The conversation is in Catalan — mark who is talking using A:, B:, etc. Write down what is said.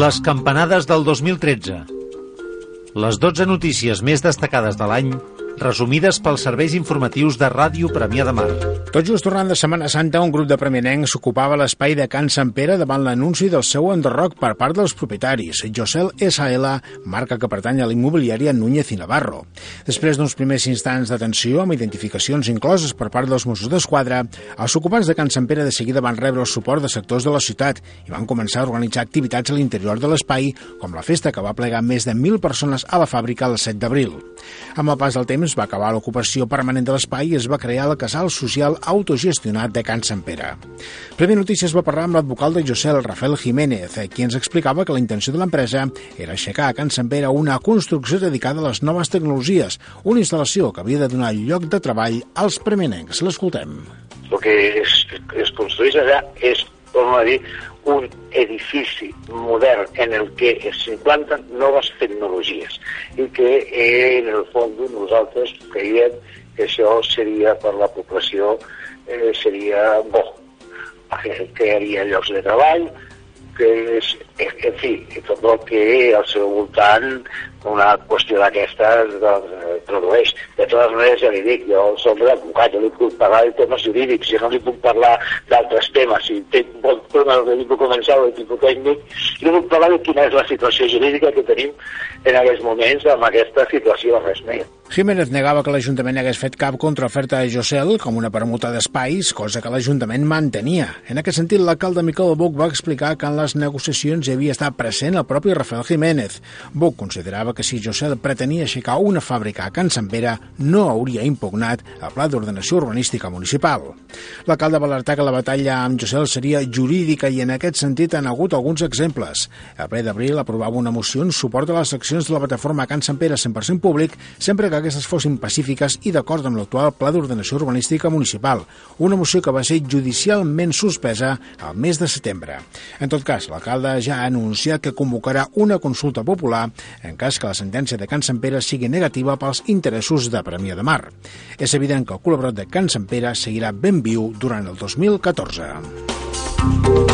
A: Les campanades del 2013. Les 12 notícies més destacades de l'any resumides pels serveis informatius de Ràdio Premià de Mar.
B: Tot just tornant de Setmana Santa, un grup de premianencs s'ocupava l'espai de Can Sant Pere davant l'anunci del seu enderroc per part dels propietaris, Josel S.A.L., marca que pertany a l'immobiliària Núñez i Navarro. Després d'uns primers instants d'atenció amb identificacions incloses per part dels Mossos d'Esquadra, els ocupants de Can Sant Pere de seguida van rebre el suport de sectors de la ciutat i van començar a organitzar activitats a l'interior de l'espai, com la festa que va plegar més de 1.000 persones a la fàbrica el 7 d'abril. Amb el pas del temps va acabar l'ocupació permanent de l'espai i es va crear el casal social autogestionat de Can Sant Pere. Primer Notícies va parlar amb l'advocat de José Rafael Jiménez, qui ens explicava que la intenció de l'empresa era aixecar a Can Sant Pere una construcció dedicada a les noves tecnologies, una instal·lació que havia de donar lloc de treball als premenencs. L'escoltem.
C: El que es, es construeix allà és, torno a dir, un edifici modern en el que s'implanten noves tecnologies i que en el fons nosaltres creiem que això seria per la població eh, seria bo crearia llocs de treball que és, en fi, tot el que al seu voltant una qüestió d'aquestes doncs, produeix. De totes maneres, ja li dic, jo soc l'advocat, jo li puc parlar de temes jurídics, jo no li puc parlar d'altres temes. Si té bon tema li puc començar el tipus tècnic, li puc parlar de quina és la situació jurídica que tenim en aquests moments amb aquesta situació, res més.
B: Jiménez negava que l'Ajuntament hagués fet cap contraoferta a Josel com una permuta d'espais, cosa que l'Ajuntament mantenia. En aquest sentit, l'alcalde Miquel Buc va explicar que en les negociacions hi havia estat present el propi Rafael Jiménez. Buc considerava que si Josel pretenia aixecar una fàbrica a Can Sant Pere, no hauria impugnat el Pla d'Ordenació Urbanística Municipal. L'alcalde va alertar que la batalla amb Josel seria jurídica i en aquest sentit han hagut alguns exemples. El ple d'abril aprovava una moció en suport a les accions de la plataforma Can Sant Pere 100% públic sempre que aquestes fossin pacífiques i d'acord amb l'actual Pla d'Ordenació Urbanística Municipal, una moció que va ser judicialment suspesa al mes de setembre. En tot cas, l'alcalde ja ha anunciat que convocarà una consulta popular en cas que la sentència de Can Sant Pere sigui negativa pels interessos de Premià de Mar. És evident que el col·laborat de Can Sant Pere seguirà ben viu durant el 2014.